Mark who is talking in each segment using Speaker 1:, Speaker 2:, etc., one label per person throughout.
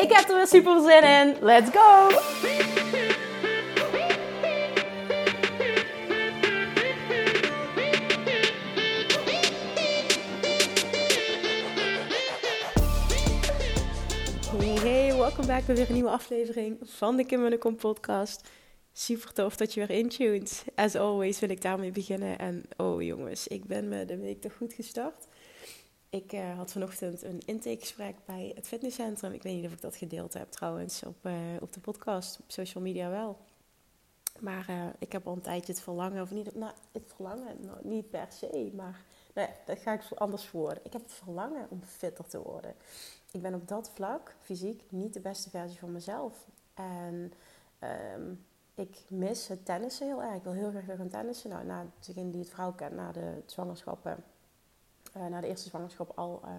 Speaker 1: Ik heb er weer super zin in. Let's go! Hey, welkom back bij weer een nieuwe aflevering van de Kim Kom podcast. Super tof dat je weer intuned. As always wil ik daarmee beginnen. En oh jongens, ik ben me de week toch goed gestart. Ik uh, had vanochtend een intakegesprek bij het fitnesscentrum. Ik weet niet of ik dat gedeeld heb trouwens op, uh, op de podcast, op social media wel. Maar uh, ik heb al een tijdje het verlangen, of niet, nou, het verlangen, nou, niet per se, maar nou dat ga ik anders voor. Ik heb het verlangen om fitter te worden. Ik ben op dat vlak, fysiek, niet de beste versie van mezelf. En um, ik mis het tennissen heel erg. Ik wil heel graag weer gaan tennissen. Nou, na degene die het vrouw kent, na de zwangerschappen na de eerste zwangerschap al uh,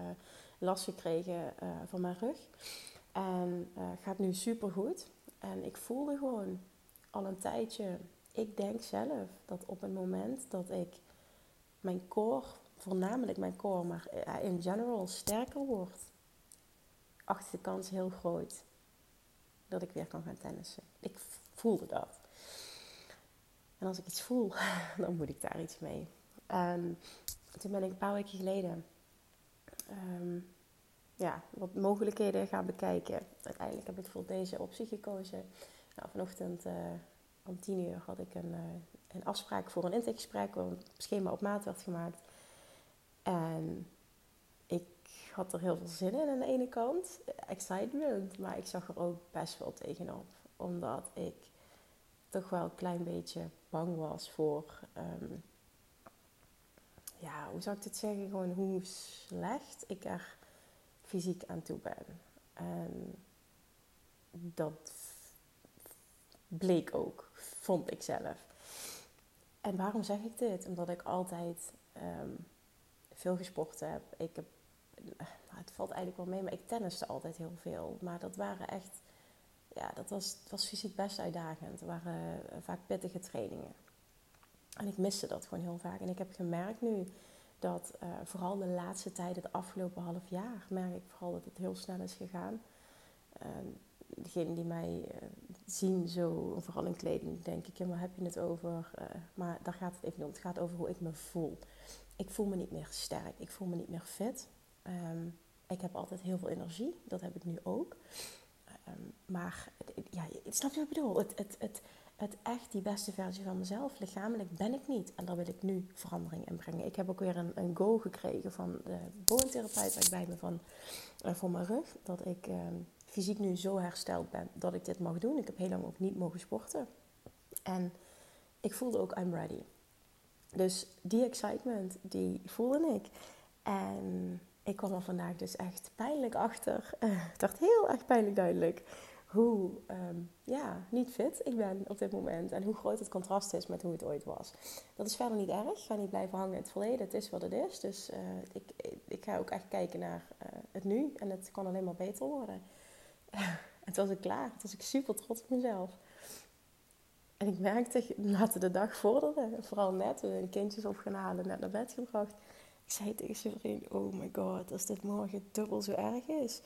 Speaker 1: last gekregen uh, van mijn rug. En gaat nu super goed. En ik voelde gewoon al een tijdje, ik denk zelf dat op het moment dat ik mijn core, voornamelijk mijn core, maar in general sterker wordt, achter de kans heel groot dat ik weer kan gaan tennissen. Ik voelde dat. En als ik iets voel, dan moet ik daar iets mee. En toen ben ik een paar weken geleden um, ja, wat mogelijkheden gaan bekijken. Uiteindelijk heb ik voor deze optie gekozen. Nou, vanochtend uh, om tien uur had ik een, uh, een afspraak voor een intakegesprek, waar een schema op maat werd gemaakt. En ik had er heel veel zin in aan de ene kant, excitement, maar ik zag er ook best wel tegenop. Omdat ik toch wel een klein beetje bang was voor um, ja, hoe zou ik dit zeggen? Gewoon hoe slecht ik er fysiek aan toe ben. En dat bleek ook, vond ik zelf. En waarom zeg ik dit? Omdat ik altijd um, veel gesport heb. Ik heb, nou, het valt eigenlijk wel mee, maar ik tenniste altijd heel veel. Maar dat waren echt, ja, dat was, was fysiek best uitdagend. Het waren eh, vaak pittige trainingen. En ik miste dat gewoon heel vaak. En ik heb gemerkt nu dat uh, vooral de laatste tijd, het afgelopen half jaar, merk ik vooral dat het heel snel is gegaan. Uh, degenen die mij uh, zien, zo, vooral in kleding, denk ik, ja, waar heb je het over? Eh, maar daar gaat het even om. Het gaat over hoe ik me voel. Ik voel me niet meer sterk. Ik voel me niet meer fit. Um, ik heb altijd heel veel energie. Dat heb ik nu ook. Um, maar ja, snap je wat ik bedoel? Het, het, het, het echt die beste versie van mezelf. Lichamelijk ben ik niet. En daar wil ik nu verandering in brengen. Ik heb ook weer een, een go gekregen van de boontherapeut waar bij me van uh, voor mijn rug. Dat ik uh, fysiek nu zo hersteld ben dat ik dit mag doen. Ik heb heel lang ook niet mogen sporten. En ik voelde ook I'm ready. Dus die excitement, die voelde ik. En ik kwam er vandaag dus echt pijnlijk achter. Uh, het werd heel erg pijnlijk duidelijk hoe um, ja, niet fit ik ben op dit moment. En hoe groot het contrast is met hoe het ooit was. Dat is verder niet erg. Ik ga niet blijven hangen in het verleden. Het is wat het is. Dus uh, ik, ik ga ook echt kijken naar uh, het nu. En het kan alleen maar beter worden. en toen was ik klaar. Toen was ik super trots op mezelf. En ik merkte, naarmate de dag vorderde, vooral net, we een kindjes op gaan halen, net naar bed gebracht. Ik zei tegen vriend, oh my god, als dit morgen dubbel zo erg is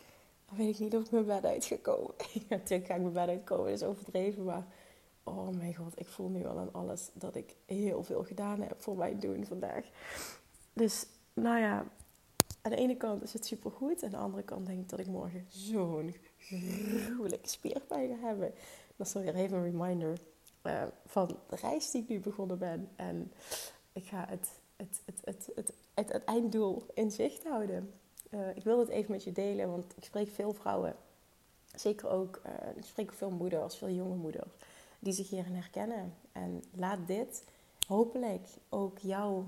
Speaker 1: dan weet ik niet of ik mijn bed uit ga komen. natuurlijk ga ik mijn bed uitkomen, dat is overdreven. Maar oh mijn god, ik voel nu al aan alles dat ik heel veel gedaan heb voor mijn doen vandaag. Dus nou ja, aan de ene kant is het supergoed. Aan de andere kant denk ik dat ik morgen zo'n gruwelijke spierpijn ga hebben. Dat is weer even een reminder uh, van de reis die ik nu begonnen ben. En ik ga het, het, het, het, het, het, het einddoel in zicht houden. Uh, ik wil het even met je delen, want ik spreek veel vrouwen. Zeker ook, uh, ik spreek veel moeders, veel jonge moeders, die zich hierin herkennen. En laat dit hopelijk ook jouw,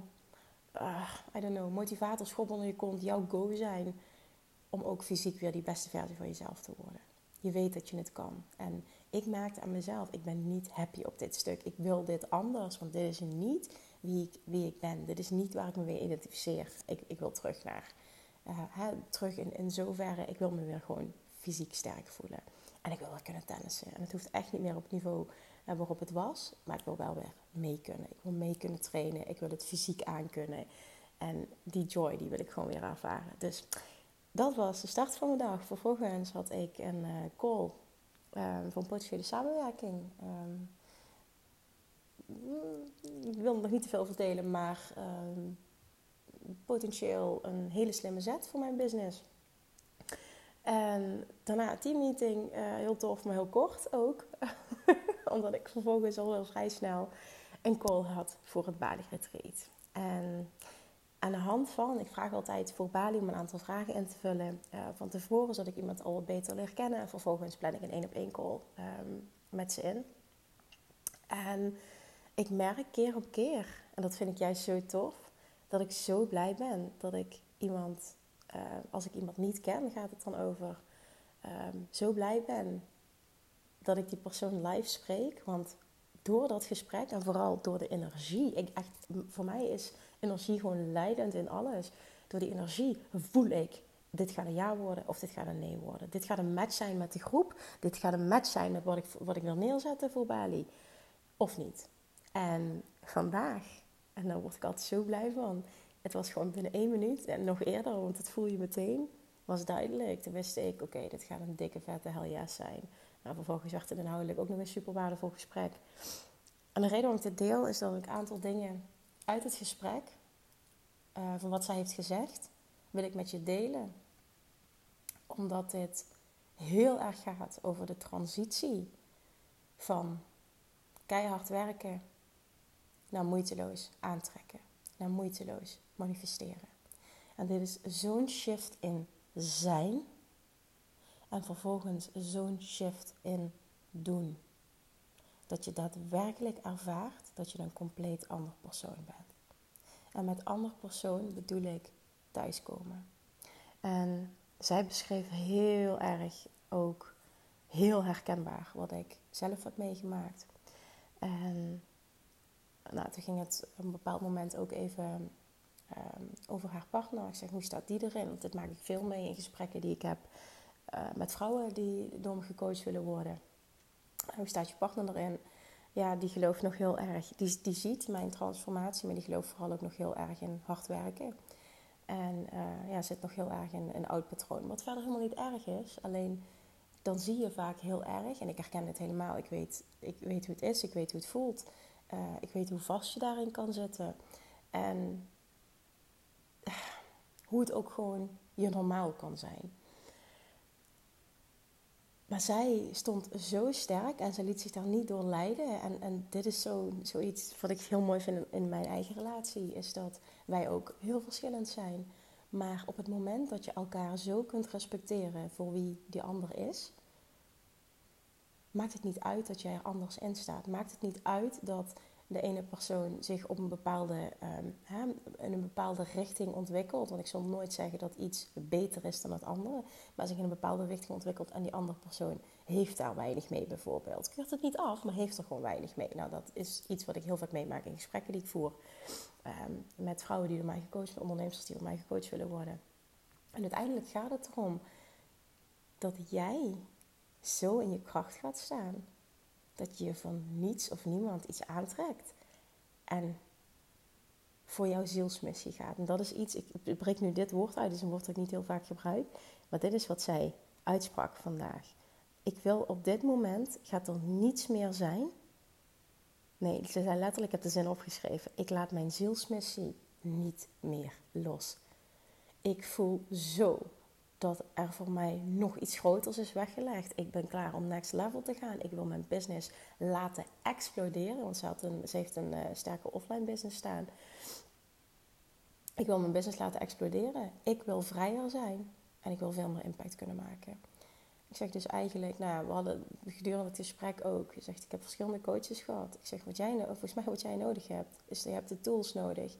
Speaker 1: uh, I don't know, motivator, schop onder je kont, jouw go zijn om ook fysiek weer die beste versie van jezelf te worden. Je weet dat je het kan. En ik merkte aan mezelf, ik ben niet happy op dit stuk. Ik wil dit anders, want dit is niet wie ik, wie ik ben. Dit is niet waar ik me mee identificeer. Ik, ik wil terug naar, hè, terug in, in zoverre, ik wil me weer gewoon fysiek sterk voelen. En ik wil wel kunnen tennissen. En het hoeft echt niet meer op het niveau uh, waarop het was, maar ik wil wel weer mee kunnen. Ik wil mee kunnen trainen, ik wil het fysiek aankunnen. En die joy, die wil ik gewoon weer ervaren. Dus dat was de start van mijn dag. Vervolgens had ik een uh, call voor een potentiële samenwerking. Um, ik wil nog niet te veel vertellen, maar um, potentieel een hele slimme zet voor mijn business. En daarna teammeeting, uh, heel tof, maar heel kort ook. Omdat ik vervolgens al wel vrij snel een call had voor het Bali Retreat. En aan de hand van, ik vraag altijd voor Bali om een aantal vragen in te vullen. Uh, van tevoren, zodat ik iemand al wat beter leer kennen. En vervolgens plan ik een één op één call um, met ze in. En ik merk keer op keer, en dat vind ik juist zo tof, dat ik zo blij ben dat ik iemand, uh, als ik iemand niet ken, gaat het dan over, um, zo blij ben dat ik die persoon live spreek. Want door dat gesprek en vooral door de energie, ik echt, voor mij is energie gewoon leidend in alles. Door die energie voel ik, dit gaat een ja worden of dit gaat een nee worden. Dit gaat een match zijn met de groep. Dit gaat een match zijn met wat ik, wat ik wil neerzetten voor Bali. Of niet. En vandaag, en daar word ik altijd zo blij van. Het was gewoon binnen één minuut en nog eerder, want het voel je meteen. Was duidelijk. Toen wist ik, oké, dit gaat een dikke vette hell yes zijn. Nou, vervolgens werd het inhoudelijk ook nog een super waardevol gesprek. En de reden waarom ik dit deel is dat ik een aantal dingen uit het gesprek, uh, van wat zij heeft gezegd, wil ik met je delen. Omdat dit heel erg gaat over de transitie van keihard werken naar moeiteloos aantrekken, naar moeiteloos manifesteren. En dit is zo'n shift in zijn en vervolgens zo'n shift in doen dat je daadwerkelijk ervaart dat je een compleet ander persoon bent. En met ander persoon bedoel ik thuiskomen. En zij beschreef heel erg ook heel herkenbaar wat ik zelf heb meegemaakt. En nou, toen ging het op een bepaald moment ook even um, over haar partner. Ik zeg, hoe staat die erin? Want dit maak ik veel mee in gesprekken die ik heb uh, met vrouwen die door me gecoacht willen worden hoe staat je partner erin? Ja, die gelooft nog heel erg. Die, die ziet mijn transformatie, maar die gelooft vooral ook nog heel erg in hard werken. En uh, ja, zit nog heel erg in een oud patroon. Wat verder helemaal niet erg is. Alleen dan zie je vaak heel erg, en ik herken het helemaal. Ik weet, ik weet hoe het is, ik weet hoe het voelt. Uh, ik weet hoe vast je daarin kan zitten. En uh, hoe het ook gewoon je normaal kan zijn. Maar zij stond zo sterk en ze liet zich daar niet door leiden. En, en dit is zo, zoiets wat ik heel mooi vind in mijn eigen relatie, is dat wij ook heel verschillend zijn. Maar op het moment dat je elkaar zo kunt respecteren voor wie die ander is, maakt het niet uit dat jij er anders in staat. Maakt het niet uit dat de ene persoon zich op een bepaalde, um, in een bepaalde richting ontwikkelt. Want ik zal nooit zeggen dat iets beter is dan het andere. Maar zich in een bepaalde richting ontwikkelt en die andere persoon heeft daar weinig mee bijvoorbeeld. Keurt het niet af, maar heeft er gewoon weinig mee. Nou, dat is iets wat ik heel vaak meemaak in gesprekken die ik voer. Um, met vrouwen die door mij gecoacht worden, ondernemers die door mij gecoacht willen worden. En uiteindelijk gaat het erom dat jij zo in je kracht gaat staan dat je van niets of niemand iets aantrekt. En voor jouw zielsmissie gaat. En dat is iets, ik breek nu dit woord uit, dus een woord dat ik niet heel vaak gebruik. Maar dit is wat zij uitsprak vandaag. Ik wil op dit moment, gaat er niets meer zijn. Nee, ze zei letterlijk, ik heb de zin opgeschreven. Ik laat mijn zielsmissie niet meer los. Ik voel zo dat er voor mij nog iets groters is weggelegd. Ik ben klaar om next level te gaan. Ik wil mijn business laten exploderen. Want ze, had een, ze heeft een uh, sterke offline business staan. Ik wil mijn business laten exploderen. Ik wil vrijer zijn. En ik wil veel meer impact kunnen maken. Ik zeg dus eigenlijk, nou, we hadden gedurende het gesprek ook. Je zegt, ik heb verschillende coaches gehad. Ik zeg, wat jij, volgens mij wat jij nodig hebt, is je hebt de tools nodig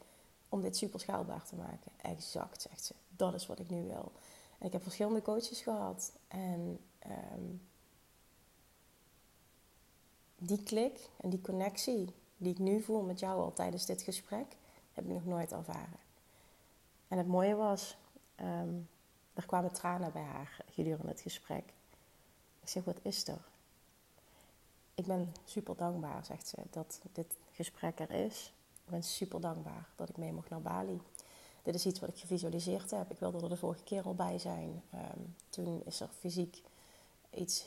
Speaker 1: om dit super schaalbaar te maken. Exact, zegt ze. Dat is wat ik nu wil. Ik heb verschillende coaches gehad. En um, die klik en die connectie die ik nu voel met jou al tijdens dit gesprek, heb ik nog nooit ervaren. En het mooie was, um, er kwamen tranen bij haar gedurende het gesprek. Ik zeg, wat is er? Ik ben super dankbaar, zegt ze, dat dit gesprek er is. Ik ben super dankbaar dat ik mee mocht naar Bali. Dit is iets wat ik gevisualiseerd heb. Ik wilde er de vorige keer al bij zijn. Ehm, toen is er fysiek iets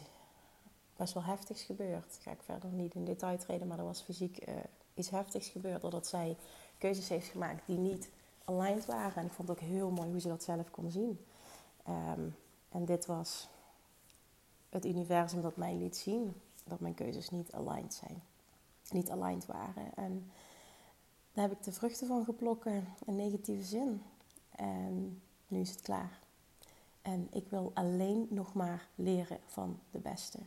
Speaker 1: best wel heftigs gebeurd. Ga ik verder niet in detail treden, maar er was fysiek uh, iets heftigs gebeurd. Doordat zij keuzes heeft gemaakt die niet aligned waren. En ik vond het ook heel mooi hoe ze dat zelf kon zien. Ehm, en dit was het universum dat mij liet zien dat mijn keuzes niet aligned zijn. Niet aligned waren. En daar heb ik de vruchten van geplokken in negatieve zin. En nu is het klaar. En ik wil alleen nog maar leren van de beste.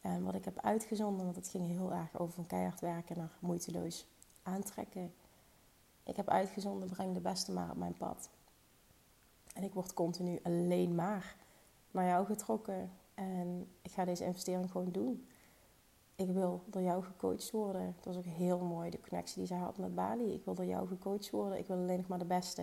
Speaker 1: En wat ik heb uitgezonden, want het ging heel erg over van keihard werken naar moeiteloos aantrekken. Ik heb uitgezonden, breng de beste maar op mijn pad. En ik word continu alleen maar naar jou getrokken. En ik ga deze investering gewoon doen. Ik wil door jou gecoacht worden. Het was ook heel mooi, de connectie die zij had met Bali. Ik wil door jou gecoacht worden. Ik wil alleen nog maar de beste.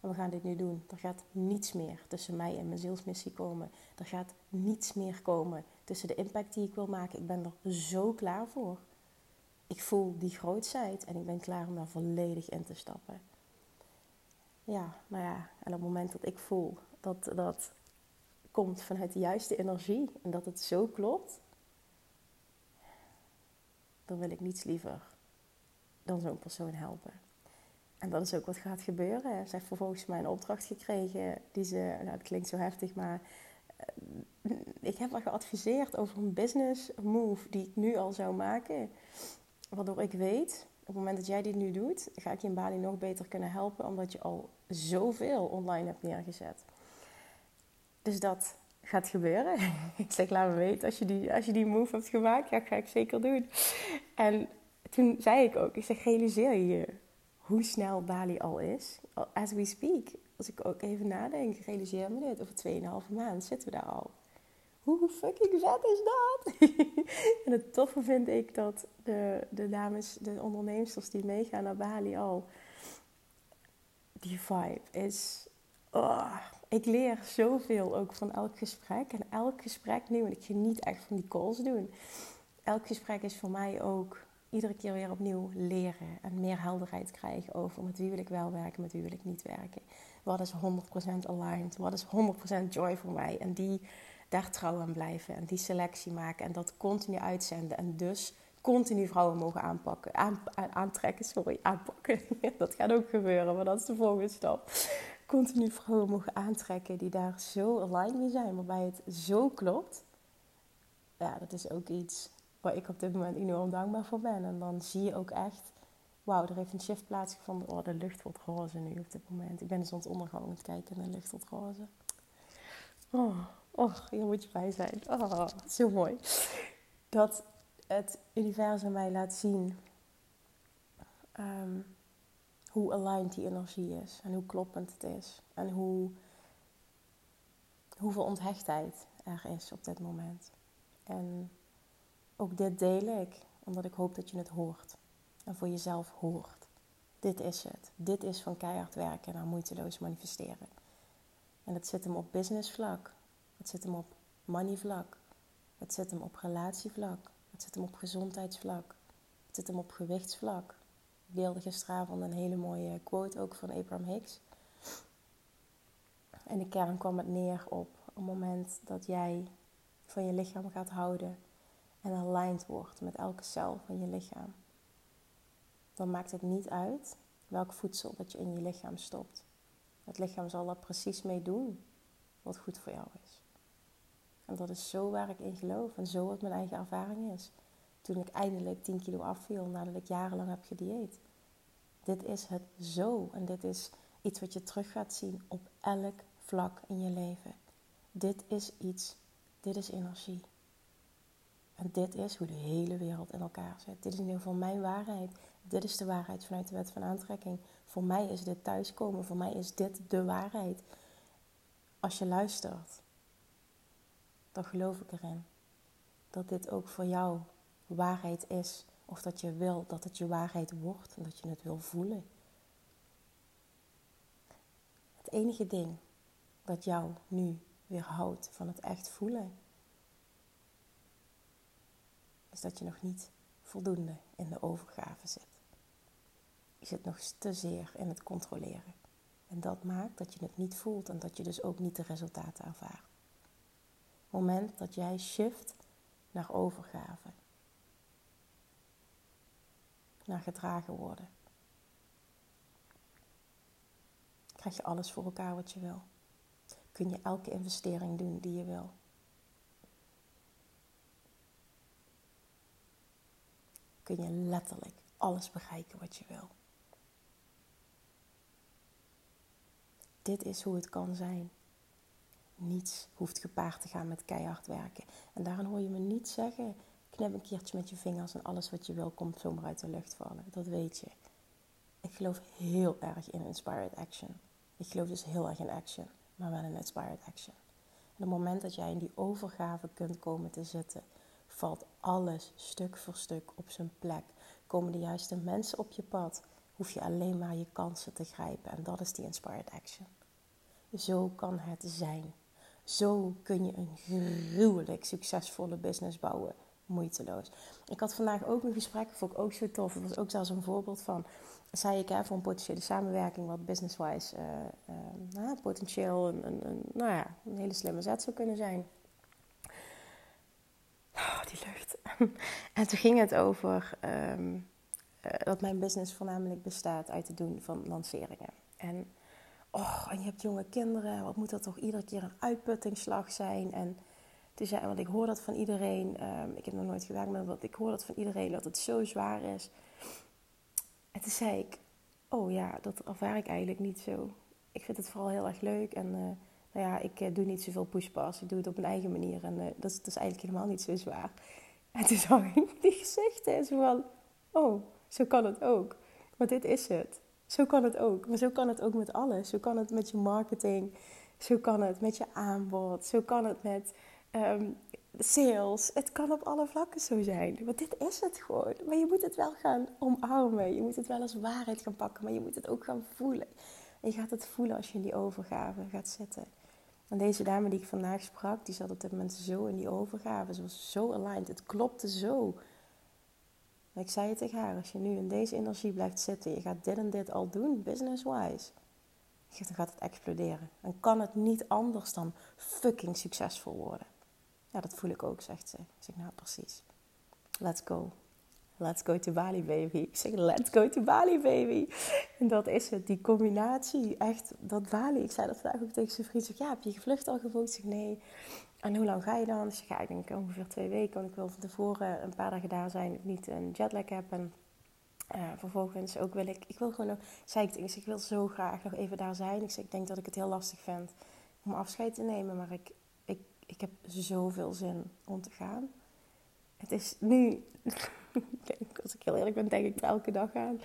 Speaker 1: En we gaan dit nu doen. Er gaat niets meer tussen mij en mijn zielsmissie komen. Er gaat niets meer komen tussen de impact die ik wil maken. Ik ben er zo klaar voor. Ik voel die grootheid en ik ben klaar om daar volledig in te stappen. Ja, maar ja, en op het moment dat ik voel dat dat komt vanuit de juiste energie en dat het zo klopt, dan wil ik niets liever dan zo'n persoon helpen. En dat is ook wat gaat gebeuren. Ze heeft vervolgens mij een opdracht gekregen die ze, nou het klinkt zo heftig, maar eh, ik heb haar geadviseerd over een business move die ik nu al zou maken. Waardoor ik weet, op het moment dat jij dit nu doet, ga ik je in Bali nog beter kunnen helpen, omdat je al zoveel online hebt neergezet. Dus dat gaat gebeuren. ik zeg, laat me weten als je die, als je die move hebt gemaakt. Ja, ga ik zeker doen. En toen zei ik ook, ik zeg, realiseer je hoe snel Bali al is? As we speak. Als ik ook even nadenk, realiseer me dit. Over 2,5 maand zitten we daar al. Hoe fucking vet is dat? en het toffe vind ik dat de, de dames, de ondernemers die meegaan naar Bali al... Die vibe is... Oh, ik leer zoveel ook van elk gesprek. En elk gesprek nu, en ik geniet echt van die calls doen. Elk gesprek is voor mij ook iedere keer weer opnieuw leren en meer helderheid krijgen over met wie wil ik wel werken, met wie wil ik niet werken. Wat is 100% aligned, wat is 100% joy voor mij. En die daar trouw aan blijven en die selectie maken en dat continu uitzenden. En dus continu vrouwen mogen aanpakken, aan, aantrekken, sorry, aanpakken. dat gaat ook gebeuren, maar dat is de volgende stap continu vrouwen mogen aantrekken die daar zo aligned mee zijn, waarbij het zo klopt. Ja, dat is ook iets waar ik op dit moment enorm dankbaar voor ben. En dan zie je ook echt, wauw, er heeft een shift plaatsgevonden. Oh, de lucht wordt roze nu op dit moment. Ik ben de zonsondergang aan het kijken en de lucht wordt roze. Oh, oh, hier moet je bij zijn. Oh, zo mooi. Dat het universum mij laat zien ehm, hoe aligned die energie is en hoe kloppend het is en hoe, hoeveel onthechtheid er is op dit moment. En ook dit deel ik omdat ik hoop dat je het hoort en voor jezelf hoort. Dit is het. Dit is van keihard werken naar moeiteloos manifesteren. En dat zit hem op business vlak. Het zit hem op money vlak. Het zit hem op relatievlak. Het zit hem op gezondheidsvlak. Het zit hem op gewichtsvlak deelde gisteravond een hele mooie quote ook van Abraham Hicks. En de kern kwam het neer op het moment dat jij van je lichaam gaat houden en aligned wordt met elke cel van je lichaam. Dan maakt het niet uit welk voedsel dat je in je lichaam stopt. Het lichaam zal er precies mee doen wat goed voor jou is. En dat is zo waar ik in geloof en zo wat mijn eigen ervaring is toen ik eindelijk 10 kilo afviel nadat ik jarenlang heb gedieet. Dit is het zo en dit is iets wat je terug gaat zien op elk vlak in je leven. Dit is iets, dit is energie. En dit is hoe de hele wereld in elkaar zit. Dit is in ieder geval mijn waarheid. Dit is de waarheid vanuit de wet van aantrekking. Voor mij is dit thuiskomen. Voor mij is dit de waarheid. Als je luistert, dan geloof ik erin dat dit ook voor jou waarheid is of dat je wil dat het je waarheid wordt en dat je het wil voelen. Het enige ding dat jou nu weerhoudt van het echt voelen, is dat je nog niet voldoende in de overgave zit. Je zit nog te zeer in het controleren. En dat maakt dat je het niet voelt en dat je dus ook niet de resultaten ervaart. Moment dat jij shift naar overgave, naar gedragen worden, krijg je alles voor elkaar wat je wil. Kun je elke investering doen die je wil. Kun je letterlijk alles bereiken wat je wil. Dit is hoe het kan zijn. Niets hoeft gepaard te gaan met keihard werken. En daarom hoor je me niet zeggen: knip een keertje met je vingers en alles wat je wil komt zomaar uit de lucht vallen. Dat weet je. Ik geloof heel erg in inspired action. Ik geloof dus heel erg in action, maar wel in inspired action. En op het moment dat jij in die overgave kunt komen te zitten, valt alles stuk voor stuk op zijn plek. Komen de juiste mensen op je pad, hoef je alleen maar je kansen te grijpen. En dat is die inspired action. Zo kan het zijn. Zo kun je een gruwelijk succesvolle business bouwen. Moeiteloos. Ik had vandaag ook een gesprek, vond ik ook zo tof. Dat was ook zelfs een voorbeeld van. Zei ik hè, voor een potentiële samenwerking, wat business-wise uh, uh, potentieel een, een, een, nou ja, een hele slimme zet zou kunnen zijn. Oh, die lucht. en toen ging het over um, dat mijn business voornamelijk bestaat uit het doen van lanceringen. En oh, en je hebt jonge kinderen, wat moet dat toch iedere keer een uitputtingsslag zijn? En toen zei, want ik hoor dat van iedereen, um, ik heb nog nooit gewerkt met wat ik hoor dat van iedereen dat het zo zwaar is. En toen zei ik, oh ja, dat ervaar ik eigenlijk niet zo. Ik vind het vooral heel erg leuk en uh, nou ja, ik uh, doe niet zoveel pushpas, ik doe het op mijn eigen manier en uh, dat, is, dat, is, eigenlijk helemaal niet zo zwaar. En toen zag ik die gezichten en zo van, oh, zo kan het ook. Maar dit is het. Zo kan het ook. Maar zo kan het ook met alles. Zo kan het met je marketing. Zo kan het met je aanbod. Zo kan het met um, sales. Het kan op alle vlakken zo zijn. Want dit is het gewoon. Maar je moet het wel gaan omarmen. Je moet het wel als waarheid gaan pakken. Maar je moet het ook gaan voelen. En je gaat het voelen als je in die overgave gaat zitten. En deze dame die ik vandaag sprak, die zat op dit moment zo in die overgave. Ze was zo aligned. Het klopte zo. Ik zei het tegen haar, als je nu in deze energie blijft zitten, je gaat dit en dit al doen, business-wise, dan gaat het exploderen. Dan kan het niet anders dan fucking succesvol worden. Ja, dat voel ik ook, zegt ze. Ik zeg, nou precies. Let's go. Let's go to Bali, baby. Ik zeg, let's go to Bali, baby. En dat is het, die combinatie. Echt, dat Bali. Ik zei dat vandaag ook tegen zijn vriend. Zeg, ja, heb je gevlucht al gevoeld? Ik zeg, nee. En hoe lang ga je dan? Dus ik ga, ik denk ongeveer twee weken. Want ik wil van tevoren een paar dagen daar zijn. Ik niet een jetlag heb. En uh, vervolgens ook wil ik... Ik wil gewoon nog... Zei ik, ik, ik wil zo graag nog even daar zijn. Ik zeg, ik denk dat ik het heel lastig vind om afscheid te nemen. Maar ik, ik, heb zoveel zin om te gaan. Het is nu... als ik heel eerlijk ben, denk ik er elke dag aan.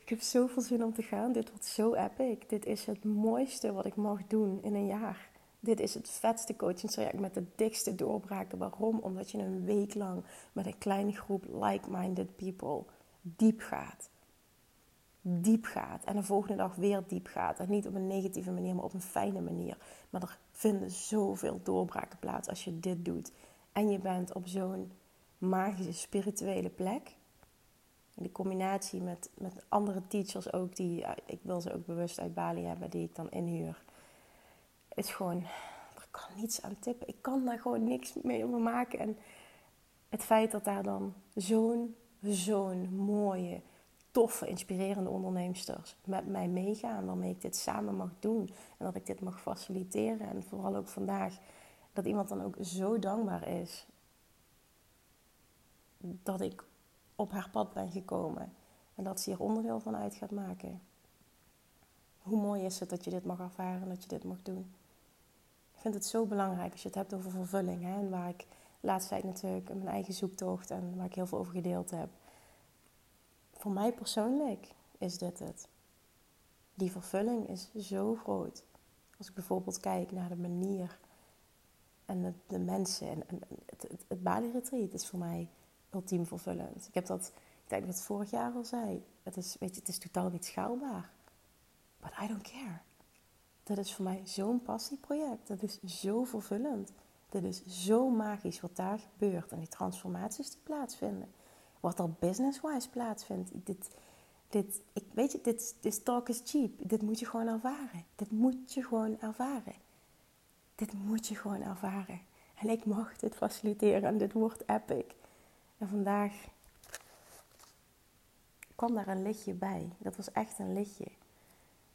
Speaker 1: Ik heb zoveel zin om te gaan. Dit wordt zo epic. Dit is het mooiste wat ik mag doen in een jaar. Dit is het vetste coachingstraject met de dikste doorbraken. Waarom? Omdat je een week lang met een kleine groep like-minded people diep gaat. Diep gaat. En de volgende dag weer diep gaat. En niet op een negatieve manier, maar op een fijne manier. Maar er vinden zoveel doorbraken plaats als je dit doet. En je bent op zo'n magische, spirituele plek. De combinatie met, met andere teachers ook, die ik wil ze ook bewust uit Bali hebben, die ik dan inhuur is gewoon, er kan niets aan tippen. Ik kan daar gewoon niks mee over maken. En het feit dat daar dan zo'n, zo'n mooie, toffe, inspirerende onderneemsters met mij meegaan, waarmee ik dit samen mag doen en dat ik dit mag faciliteren. En vooral ook vandaag, dat iemand dan ook zo dankbaar is dat ik op haar pad ben gekomen en dat ze hier onderdeel van uit gaat maken. Hoe mooi is het dat je dit mag ervaren en dat je dit mag doen? Ik vind het zo belangrijk als je het hebt over vervulling. Hè, en waar ik laatst tijd natuurlijk mijn eigen zoektocht en waar ik heel veel over gedeeld heb. Voor mij persoonlijk is dit het. Die vervulling is zo groot. Als ik bijvoorbeeld kijk naar de manier en de, mensen. En, het, het, Bali Retreat is voor mij ultiem vervullend. Ik heb dat, ik denk dat het vorig jaar al zei. Het is, weet je, het is totaal niet schaalbaar. But I don't care. Dat is voor mij zo'n passieproject. Dat is zo vervullend. Dit is zo magisch wat daar gebeurt. En die transformaties die plaatsvinden. Wat er business-wise plaatsvindt. Dit, dit, ik, weet je, dit, dit talk is cheap. Dit moet je gewoon ervaren. Dit moet je gewoon ervaren. Dit moet je gewoon ervaren. En ik mag dit faciliteren en dit wordt epic. En vandaag kwam daar een lichtje bij. Dat was echt een lichtje.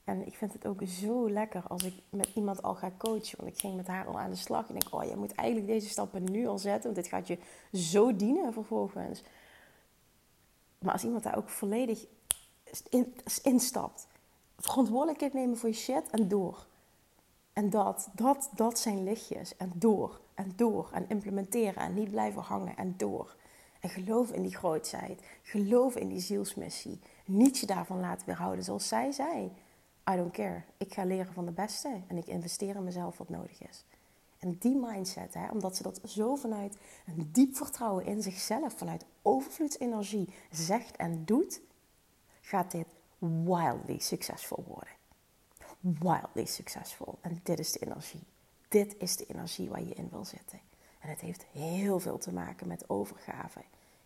Speaker 1: En ik vind het ook zo lekker als ik met iemand al ga coachen. Want ik ging met haar al aan de slag. En ik denk, oh, je moet eigenlijk deze stappen nu al zetten. Want dit gaat je zo dienen vervolgens. Maar als iemand daar ook volledig in, instapt. Verantwoordelijkheid nemen voor je shit en door. En dat, dat, dat zijn lichtjes. En door, en door. En implementeren en niet blijven hangen en door. En geloof in die grootheid. Geloof in die zielsmissie. Niet je daarvan laten weerhouden zoals zij zei. I don't care. Ik ga leren van de beste. En ik investeer in mezelf wat nodig is. En die mindset, hè, omdat ze dat zo vanuit een diep vertrouwen in zichzelf, vanuit overvloedsenergie zegt en doet, gaat dit wildly succesvol worden. Wildly succesvol. En dit is de energie. Dit is de energie waar je in wil zitten. En het heeft heel veel te maken met overgave.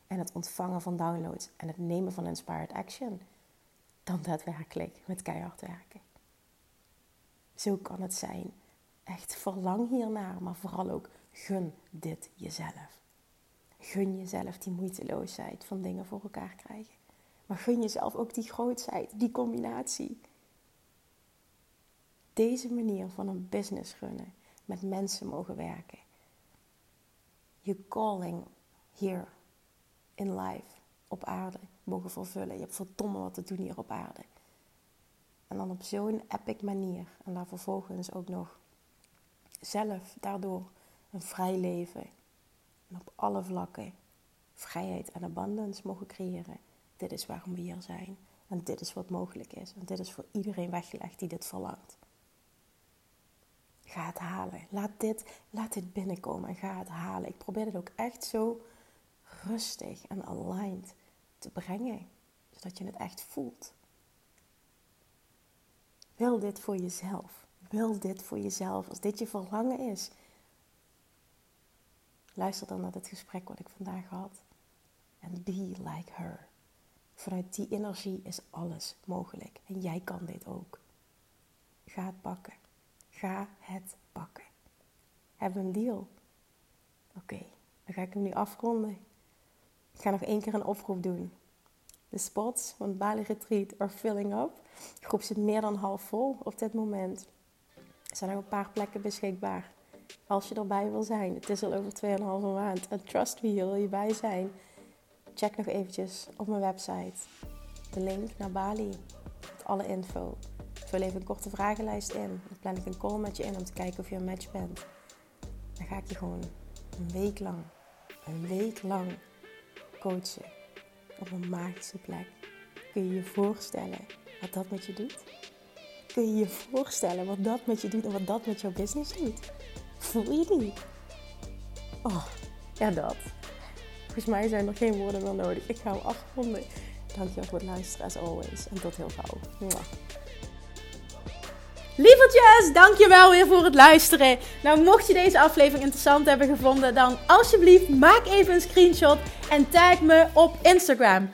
Speaker 1: En het ontvangen van downloads. En het nemen van inspired action. Dan daadwerkelijk met keihard werken. Zo kan het zijn. Echt verlang hiernaar, maar vooral ook gun dit jezelf. Gun jezelf die moeiteloosheid van dingen voor elkaar krijgen. Maar gun jezelf ook die grootheid, die combinatie. Deze manier van een business gunnen, met mensen mogen werken. Je calling hier in life, op aarde, mogen vervullen. Je hebt verdomme wat te doen hier op aarde. En dan op zo'n epic manier. En daar vervolgens ook nog zelf daardoor een vrij leven. En op alle vlakken vrijheid en abundance mogen creëren. Dit is waarom we hier zijn. En dit is wat mogelijk is. En dit is voor iedereen weggelegd die dit verlangt. Ga het halen. Laat dit, laat dit binnenkomen en ga het halen. Ik probeer het ook echt zo rustig en aligned te brengen. Zodat je het echt voelt. Wil dit voor jezelf. Wil dit voor jezelf. Als dit je verlangen is. Luister dan naar het gesprek wat ik vandaag had. En be like her. Vanuit die energie is alles mogelijk. En jij kan dit ook. Ga het pakken. Ga het pakken. Hebben een deal? Oké, dan ga ik hem nu afronden. Ik ga nog één keer een oproep doen. De spots van Bali Retreat are filling up. De groep zit meer dan half vol op dit moment. Er zijn nog een paar plekken beschikbaar. Als je erbij wil zijn. Het is al over 2,5 maand. En trust me, wil je bij zijn check nog eventjes op mijn website de link naar Bali. Met alle info. Vul even een korte vragenlijst in. Dan plan ik een call met je in om te kijken of je een match bent. Dan ga ik je gewoon een week lang, een week lang coachen. Op een magische plek. Kun je je voorstellen wat dat met je doet? Kun je je voorstellen wat dat met je doet en wat dat met jouw business doet? Voel je die? Oh, ja dat. Volgens mij zijn er geen woorden meer nodig. Ik ga hem afronden. Dankjewel voor het luisteren, as always. En tot heel gauw. Mwah. Lievertjes, dankjewel weer voor het luisteren. Nou, mocht je deze aflevering interessant hebben gevonden, dan alsjeblieft maak even een screenshot en tag me op Instagram.